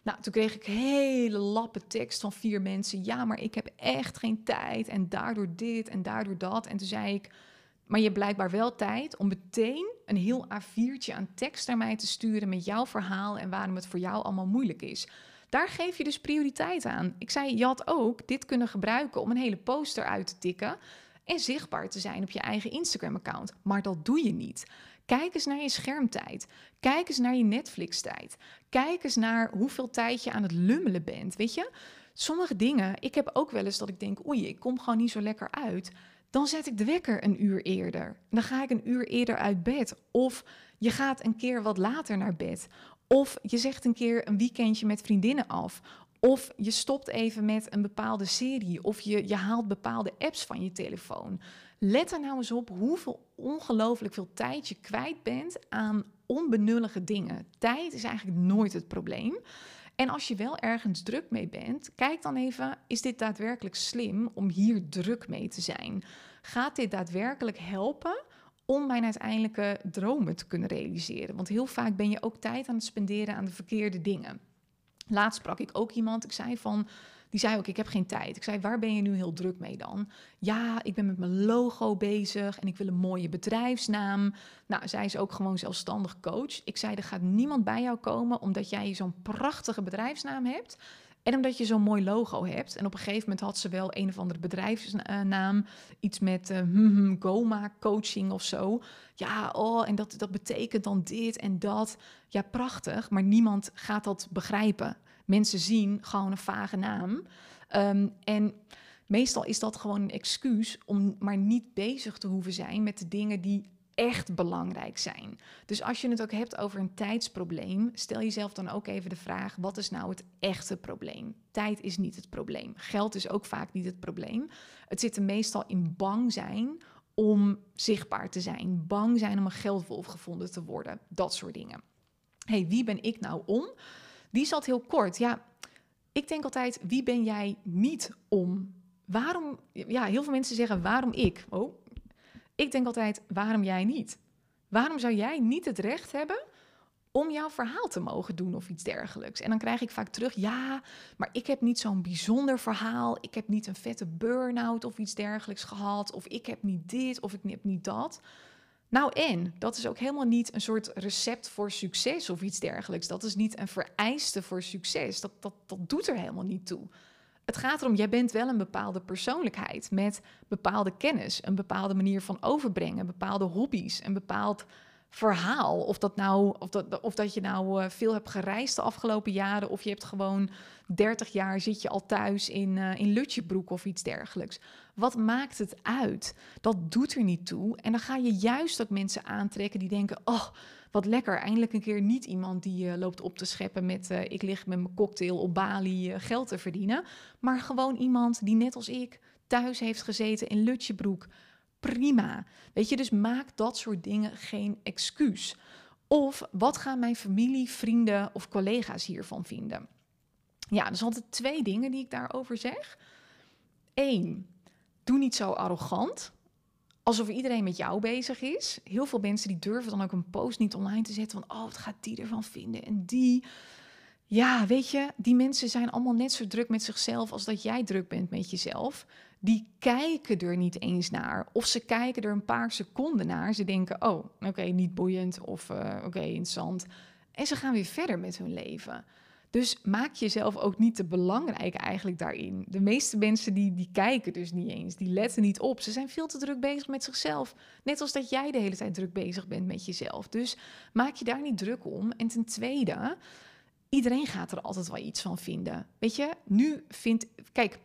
Speaker 1: Nou, toen kreeg ik hele lappe tekst van vier mensen. Ja, maar ik heb echt geen tijd. En daardoor dit en daardoor dat. En toen zei ik, maar je hebt blijkbaar wel tijd om meteen een heel A4'tje aan tekst naar mij te sturen met jouw verhaal en waarom het voor jou allemaal moeilijk is. Daar geef je dus prioriteit aan. Ik zei, je had ook dit kunnen gebruiken om een hele poster uit te tikken en zichtbaar te zijn op je eigen Instagram-account. Maar dat doe je niet. Kijk eens naar je schermtijd. Kijk eens naar je Netflix-tijd. Kijk eens naar hoeveel tijd je aan het lummelen bent. Weet je, sommige dingen. Ik heb ook wel eens dat ik denk: oei, ik kom gewoon niet zo lekker uit. Dan zet ik de wekker een uur eerder. Dan ga ik een uur eerder uit bed. Of je gaat een keer wat later naar bed. Of je zegt een keer een weekendje met vriendinnen af. Of je stopt even met een bepaalde serie. Of je, je haalt bepaalde apps van je telefoon. Let er nou eens op hoeveel ongelooflijk veel tijd je kwijt bent aan onbenullige dingen. Tijd is eigenlijk nooit het probleem. En als je wel ergens druk mee bent, kijk dan even: is dit daadwerkelijk slim om hier druk mee te zijn? Gaat dit daadwerkelijk helpen om mijn uiteindelijke dromen te kunnen realiseren? Want heel vaak ben je ook tijd aan het spenderen aan de verkeerde dingen. Laatst sprak ik ook iemand. Ik zei van. Die zei ook, ik heb geen tijd. Ik zei, waar ben je nu heel druk mee dan? Ja, ik ben met mijn logo bezig en ik wil een mooie bedrijfsnaam. Nou, zij is ook gewoon zelfstandig coach. Ik zei, er gaat niemand bij jou komen omdat jij zo'n prachtige bedrijfsnaam hebt. En omdat je zo'n mooi logo hebt. En op een gegeven moment had ze wel een of andere bedrijfsnaam. Iets met uh, Goma coaching of zo. Ja, oh, en dat, dat betekent dan dit en dat. Ja, prachtig. Maar niemand gaat dat begrijpen. Mensen zien gewoon een vage naam. Ehm, en meestal is dat gewoon een excuus om maar niet bezig te hoeven zijn met de dingen die echt belangrijk zijn. Dus als je het ook hebt over een tijdsprobleem, stel jezelf dan ook even de vraag: wat is nou het echte probleem? Tijd is niet het probleem. Geld is ook vaak niet het probleem. Het zit er meestal in bang zijn om zichtbaar te zijn, bang zijn om een geldwolf gevonden te worden, dat soort dingen. hey, wie ben ik nou om? Die zat heel kort. Ja, ik denk altijd: wie ben jij niet om? Waarom? Ja, heel veel mensen zeggen: waarom ik? Oh, ik denk altijd, waarom jij niet? Waarom zou jij niet het recht hebben om jouw verhaal te mogen doen of iets dergelijks? En dan krijg ik vaak terug, ja, maar ik heb niet zo'n bijzonder verhaal. Ik heb niet een vette burn-out of iets dergelijks gehad. Of ik heb niet dit of ik heb niet dat. Nou en, dat is ook helemaal niet een soort recept voor succes of iets dergelijks. Dat is niet een vereiste voor succes. Dat, dat, dat doet er helemaal niet toe. Het gaat erom, jij bent wel een bepaalde persoonlijkheid met bepaalde kennis, een bepaalde manier van overbrengen, bepaalde hobby's, een bepaald verhaal. Of dat, nou, of dat, of dat je nou uh, veel hebt gereisd de afgelopen jaren, of je hebt gewoon 30 jaar zit je al thuis in, uh, in Lutjebroek of iets dergelijks. Wat maakt het uit? Dat doet er niet toe. En dan ga je juist ook mensen aantrekken die denken: oh, wat lekker, eindelijk een keer niet iemand die uh, loopt op te scheppen met uh, ik lig met mijn cocktail op Bali uh, geld te verdienen, maar gewoon iemand die net als ik thuis heeft gezeten in Lutjebroek. Prima. Weet je, dus maak dat soort dingen geen excuus. Of wat gaan mijn familie, vrienden of collega's hiervan vinden? Ja, er zijn altijd twee dingen die ik daarover zeg. Eén, doe niet zo arrogant alsof iedereen met jou bezig is. Heel veel mensen die durven dan ook een post niet online te zetten van, oh, wat gaat die ervan vinden? En die, ja, weet je, die mensen zijn allemaal net zo druk met zichzelf als dat jij druk bent met jezelf. Die kijken er niet eens naar. Of ze kijken er een paar seconden naar. Ze denken, oh, oké, niet boeiend of uh, oké, interessant. En ze gaan weer verder met hun leven. Dus maak jezelf ook niet te belangrijk eigenlijk daarin. De meeste mensen die, die kijken dus niet eens, die letten niet op. Ze zijn veel te druk bezig met zichzelf. Net als dat jij de hele tijd druk bezig bent met jezelf. Dus maak je daar niet druk om. En ten tweede, iedereen gaat er altijd wel iets van vinden. Weet je, nu vindt... Kijk,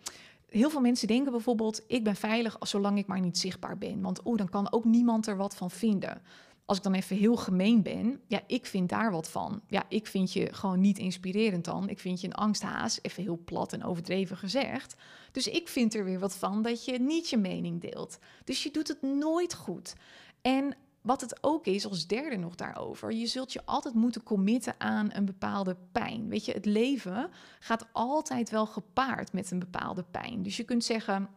Speaker 1: heel veel mensen denken bijvoorbeeld: ik ben veilig zolang ik maar niet zichtbaar ben. Want oh, dan kan ook niemand er wat van vinden als ik dan even heel gemeen ben, ja, ik vind daar wat van. Ja, ik vind je gewoon niet inspirerend dan. Ik vind je een angsthaas, even heel plat en overdreven gezegd. Dus ik vind er weer wat van dat je niet je mening deelt. Dus je doet het nooit goed. En wat het ook is, als derde nog daarover, je zult je altijd moeten committen aan een bepaalde pijn. Weet je, het leven gaat altijd wel gepaard met een bepaalde pijn. Dus je kunt zeggen,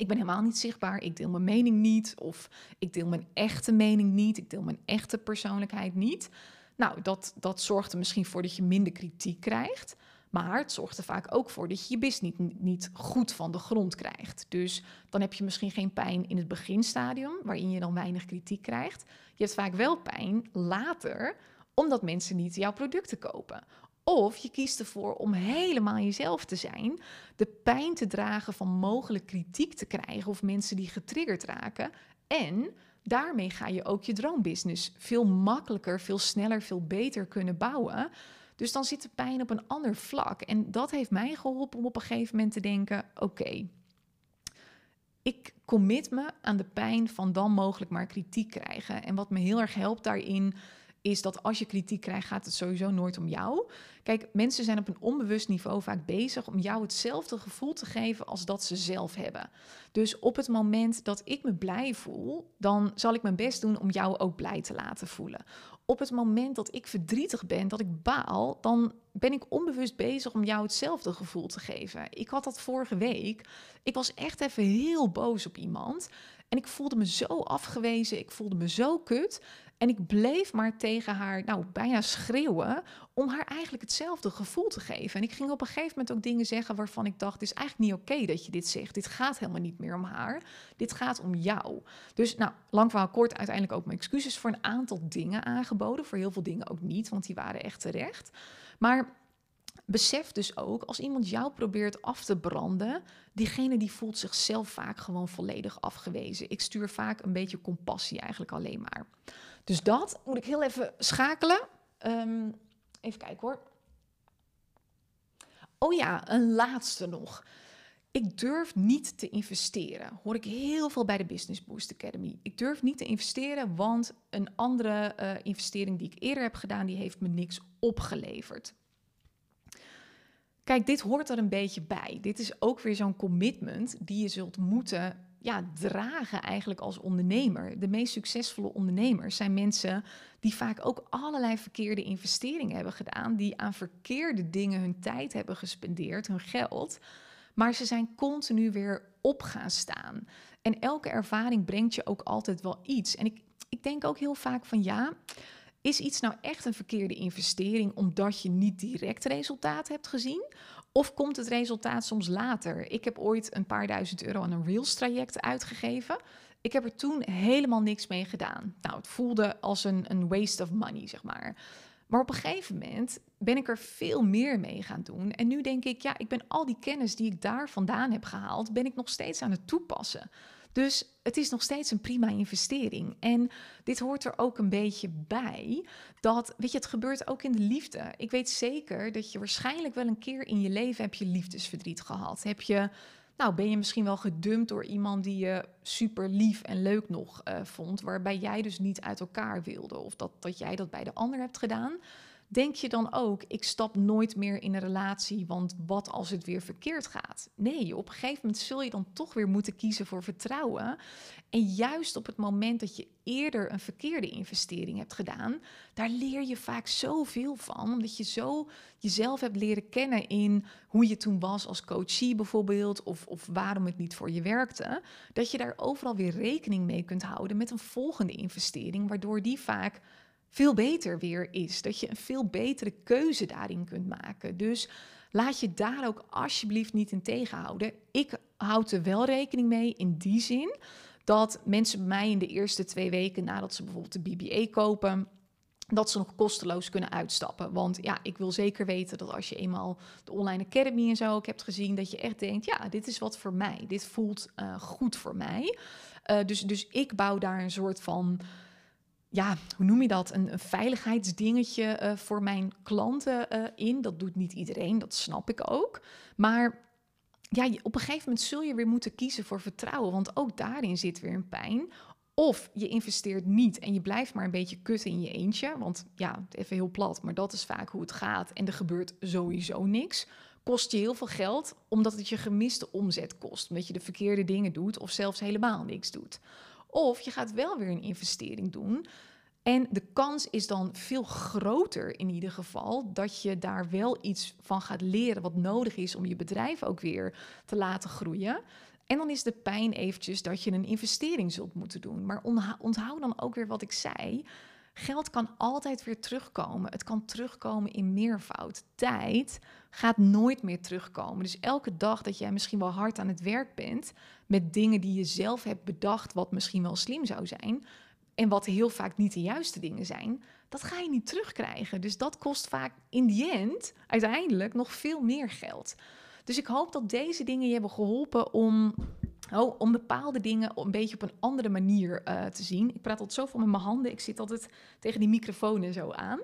Speaker 1: ik ben helemaal niet zichtbaar, ik deel mijn mening niet, of ik deel mijn echte mening niet, ik deel mijn echte persoonlijkheid niet. Nou, dat, dat zorgt er misschien voor dat je minder kritiek krijgt. Maar het zorgt er vaak ook voor dat je je business niet, niet goed van de grond krijgt. Dus dan heb je misschien geen pijn in het beginstadium, waarin je dan weinig kritiek krijgt. Je hebt vaak wel pijn later, omdat mensen niet jouw producten kopen. Of je kiest ervoor om helemaal jezelf te zijn, de pijn te dragen van mogelijk kritiek te krijgen of mensen die getriggerd raken. En daarmee ga je ook je droombusiness veel makkelijker, veel sneller, veel beter kunnen bouwen. Dus dan zit de pijn op een ander vlak. En dat heeft mij geholpen om op een gegeven moment te denken: oké, ik commit me aan de pijn van dan mogelijk maar kritiek krijgen. En wat me heel erg helpt daarin is dat als je kritiek krijgt, gaat het sowieso nooit om jou. Kijk, mensen zijn op een onbewust niveau vaak bezig om jou hetzelfde gevoel te geven als dat ze zelf hebben. Dus op het moment dat ik me blij voel, dan zal ik mijn best doen om jou ook blij te laten voelen op het moment dat ik verdrietig ben, dat ik baal, dan ben ik onbewust bezig om jou hetzelfde gevoel te geven. Ik had dat vorige week. Ik was echt even heel boos op iemand. En ik voelde me zo afgewezen. Ik voelde me zo kut. En ik bleef maar tegen haar, nou, bijna schreeuwen, om haar eigenlijk hetzelfde gevoel te geven. En ik ging op een gegeven moment ook dingen zeggen waarvan ik dacht, het is eigenlijk niet oké dat je dit zegt. Dit gaat helemaal niet meer om haar. Dit gaat om jou. Dus, nou, lang verhaal kort, uiteindelijk ook mijn excuses voor een aantal dingen aangeboden. Voor heel veel dingen ook niet, want die waren echt terecht. Maar besef dus ook, als iemand jou probeert af te branden, diegene die voelt zichzelf vaak gewoon volledig afgewezen. Ik stuur vaak een beetje compassie eigenlijk alleen maar. Dus dat moet ik heel even schakelen. Um, even kijken hoor. Oh ja, een laatste nog. Ik durf niet te investeren. Hoor ik heel veel bij de Business Boost Academy. Ik durf niet te investeren, want een andere uh, investering die ik eerder heb gedaan, die heeft me niks opgeleverd. Kijk, dit hoort er een beetje bij. Dit is ook weer zo'n commitment die je zult moeten ja, dragen eigenlijk als ondernemer. De meest succesvolle ondernemers zijn mensen die vaak ook allerlei verkeerde investeringen hebben gedaan, die aan verkeerde dingen hun tijd hebben gespendeerd, hun geld. Maar ze zijn continu weer op gaan staan. En elke ervaring brengt je ook altijd wel iets. En ik, ik denk ook heel vaak van ja, is iets nou echt een verkeerde investering omdat je niet direct resultaat hebt gezien? Of komt het resultaat soms later? Ik heb ooit een paar duizend euro aan een Reels traject uitgegeven. Ik heb er toen helemaal niks mee gedaan. Nou, het voelde als een, een waste of money, zeg maar. Maar op een gegeven moment ben ik er veel meer mee gaan doen. En nu denk ik, ja, ik ben al die kennis die ik daar vandaan heb gehaald, ben ik nog steeds aan het toepassen. Dus het is nog steeds een prima investering. En dit hoort er ook een beetje bij. Dat, weet je, het gebeurt ook in de liefde. Ik weet zeker dat je waarschijnlijk wel een keer in je leven heb je liefdesverdriet gehad. Heb je, nou, ben je misschien wel gedumpt door iemand die je super lief en leuk nog uh, vond, waarbij jij dus niet uit elkaar wilde. Of dat, dat jij dat bij de ander hebt gedaan. Denk je dan ook, ik stap nooit meer in een relatie, want wat als het weer verkeerd gaat? Nee, op een gegeven moment zul je dan toch weer moeten kiezen voor vertrouwen. En juist op het moment dat je eerder een verkeerde investering hebt gedaan, daar leer je vaak zoveel van, omdat je zo jezelf hebt leren kennen in hoe je toen was als coachie bijvoorbeeld, of, of waarom het niet voor je werkte, dat je daar overal weer rekening mee kunt houden met een volgende investering, waardoor die vaak veel beter weer is. Dat je een veel betere keuze daarin kunt maken. Dus laat je daar ook alsjeblieft niet in tegenhouden. Ik houd er wel rekening mee in die zin dat mensen bij mij in de eerste twee weken nadat ze bijvoorbeeld de BBA kopen, dat ze nog kosteloos kunnen uitstappen. Want ja, ik wil zeker weten dat als je eenmaal de online academy en zo ook hebt gezien, dat je echt denkt, ja, dit is wat voor mij. Dit voelt uh, goed voor mij. Uh, dus, dus ik bouw daar een soort van ja, hoe noem je dat? Een, een veiligheidsdingetje uh, voor mijn klanten uh, in. Dat doet niet iedereen, dat snap ik ook. Maar ja, op een gegeven moment zul je weer moeten kiezen voor vertrouwen, want ook daarin zit weer een pijn. Of je investeert niet en je blijft maar een beetje kutten in je eentje. Want ja, even heel plat, maar dat is vaak hoe het gaat. En er gebeurt sowieso niks. Kost je heel veel geld, omdat het je gemiste omzet kost. Omdat je de verkeerde dingen doet of zelfs helemaal niks doet. Of je gaat wel weer een investering doen. En de kans is dan veel groter in ieder geval dat je daar wel iets van gaat leren wat nodig is om je bedrijf ook weer te laten groeien. En dan is de pijn eventjes dat je een investering zult moeten doen. Maar onthoud dan ook weer wat ik zei. Geld kan altijd weer terugkomen. Het kan terugkomen in meervoud. Tijd gaat nooit meer terugkomen. Dus elke dag dat jij misschien wel hard aan het werk bent met dingen die je zelf hebt bedacht, wat misschien wel slim zou zijn, en wat heel vaak niet de juiste dingen zijn, dat ga je niet terugkrijgen. Dus dat kost vaak in die end uiteindelijk nog veel meer geld. Dus ik hoop dat deze dingen je hebben geholpen om, oh, om bepaalde dingen een beetje op een andere manier uh, te zien. Ik praat altijd zoveel met mijn handen. Ik zit altijd tegen die microfoon en zo aan.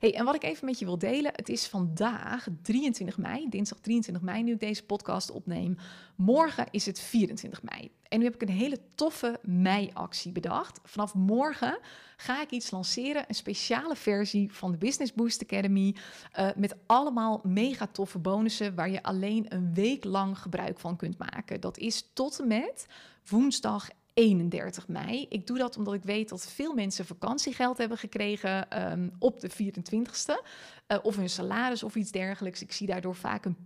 Speaker 1: Hey, en wat ik even met je wil delen, het is vandaag 23 mei, dinsdag 23 mei, nu ik deze podcast opneem. Morgen is het 24 mei. En nu heb ik een hele toffe mei-actie bedacht. Vanaf morgen ga ik iets lanceren, een speciale versie van de Business Boost Academy. Uh, met allemaal mega toffe bonussen waar je alleen een week lang gebruik van kunt maken. Dat is tot en met woensdag 31 mei. Ik doe dat omdat ik weet dat veel mensen vakantiegeld hebben gekregen ehm, op de 24ste. Uh, of hun salaris of iets dergelijks. Ik zie daardoor vaak een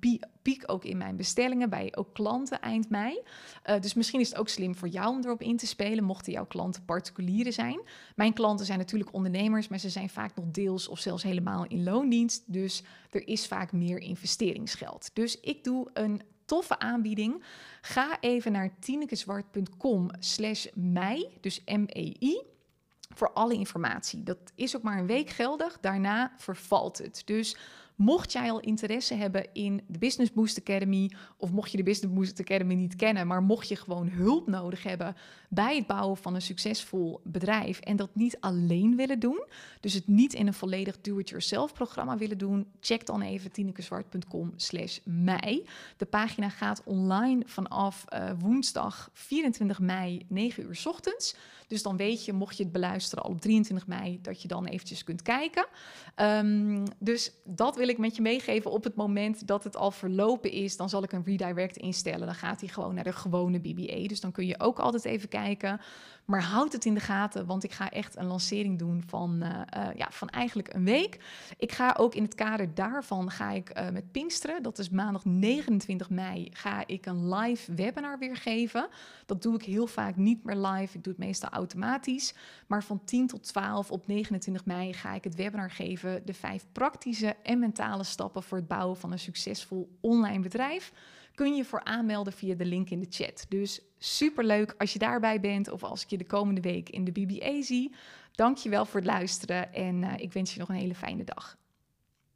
Speaker 1: piek ook in mijn bestellingen bij ook klanten eind mei. Uh, dus misschien is het ook slim voor jou om erop in te spelen, mochten jouw klanten particulieren zijn. Mijn klanten zijn natuurlijk ondernemers, maar ze zijn vaak nog deels of zelfs helemaal in loondienst. Dus er is vaak meer investeringsgeld. Dus ik doe een toffe aanbieding. Ga even naar tinekeswart.com slash mei, dus M-E-I, voor alle informatie. Dat is ook maar een week geldig, daarna vervalt het. Dus Mocht jij al interesse hebben in de Business Boost Academy, of mocht je de Business Boost Academy niet kennen, maar mocht je gewoon hulp nodig hebben bij het bouwen van een succesvol bedrijf en dat niet alleen willen doen, dus het niet in een volledig do-it-yourself programma willen doen, check dan even tinekeswart.com slash mei. De pagina gaat online vanaf uh, woensdag 24 mei 9 uur ochtends. Dus dan weet je, mocht je het beluisteren al op 23 mei, dat je dan eventjes kunt kijken. Um, dus dat wil ik met je meegeven op het moment dat het al verlopen is. Dan zal ik een redirect instellen. Dan gaat hij gewoon naar de gewone BBA. Dus dan kun je ook altijd even kijken. Maar houd het in de gaten, want ik ga echt een lancering doen van, uh, uh, ja, van eigenlijk een week. Ik ga ook in het kader daarvan ga ik uh, met Pinksteren, dat is maandag 29 mei, ga ik een live webinar weer geven. Dat doe ik heel vaak niet meer live. Ik doe het meestal automatisch. Maar van 10 tot 12 op 29 mei ga ik het webinar geven. De vijf praktische en mentale stappen voor het bouwen van een succesvol online bedrijf kun je voor aanmelden via de link in de chat. Dus superleuk als je daarbij bent of als ik je de komende week in de BBA zie. Dank je wel voor het luisteren en uh, ik wens je nog een hele fijne dag.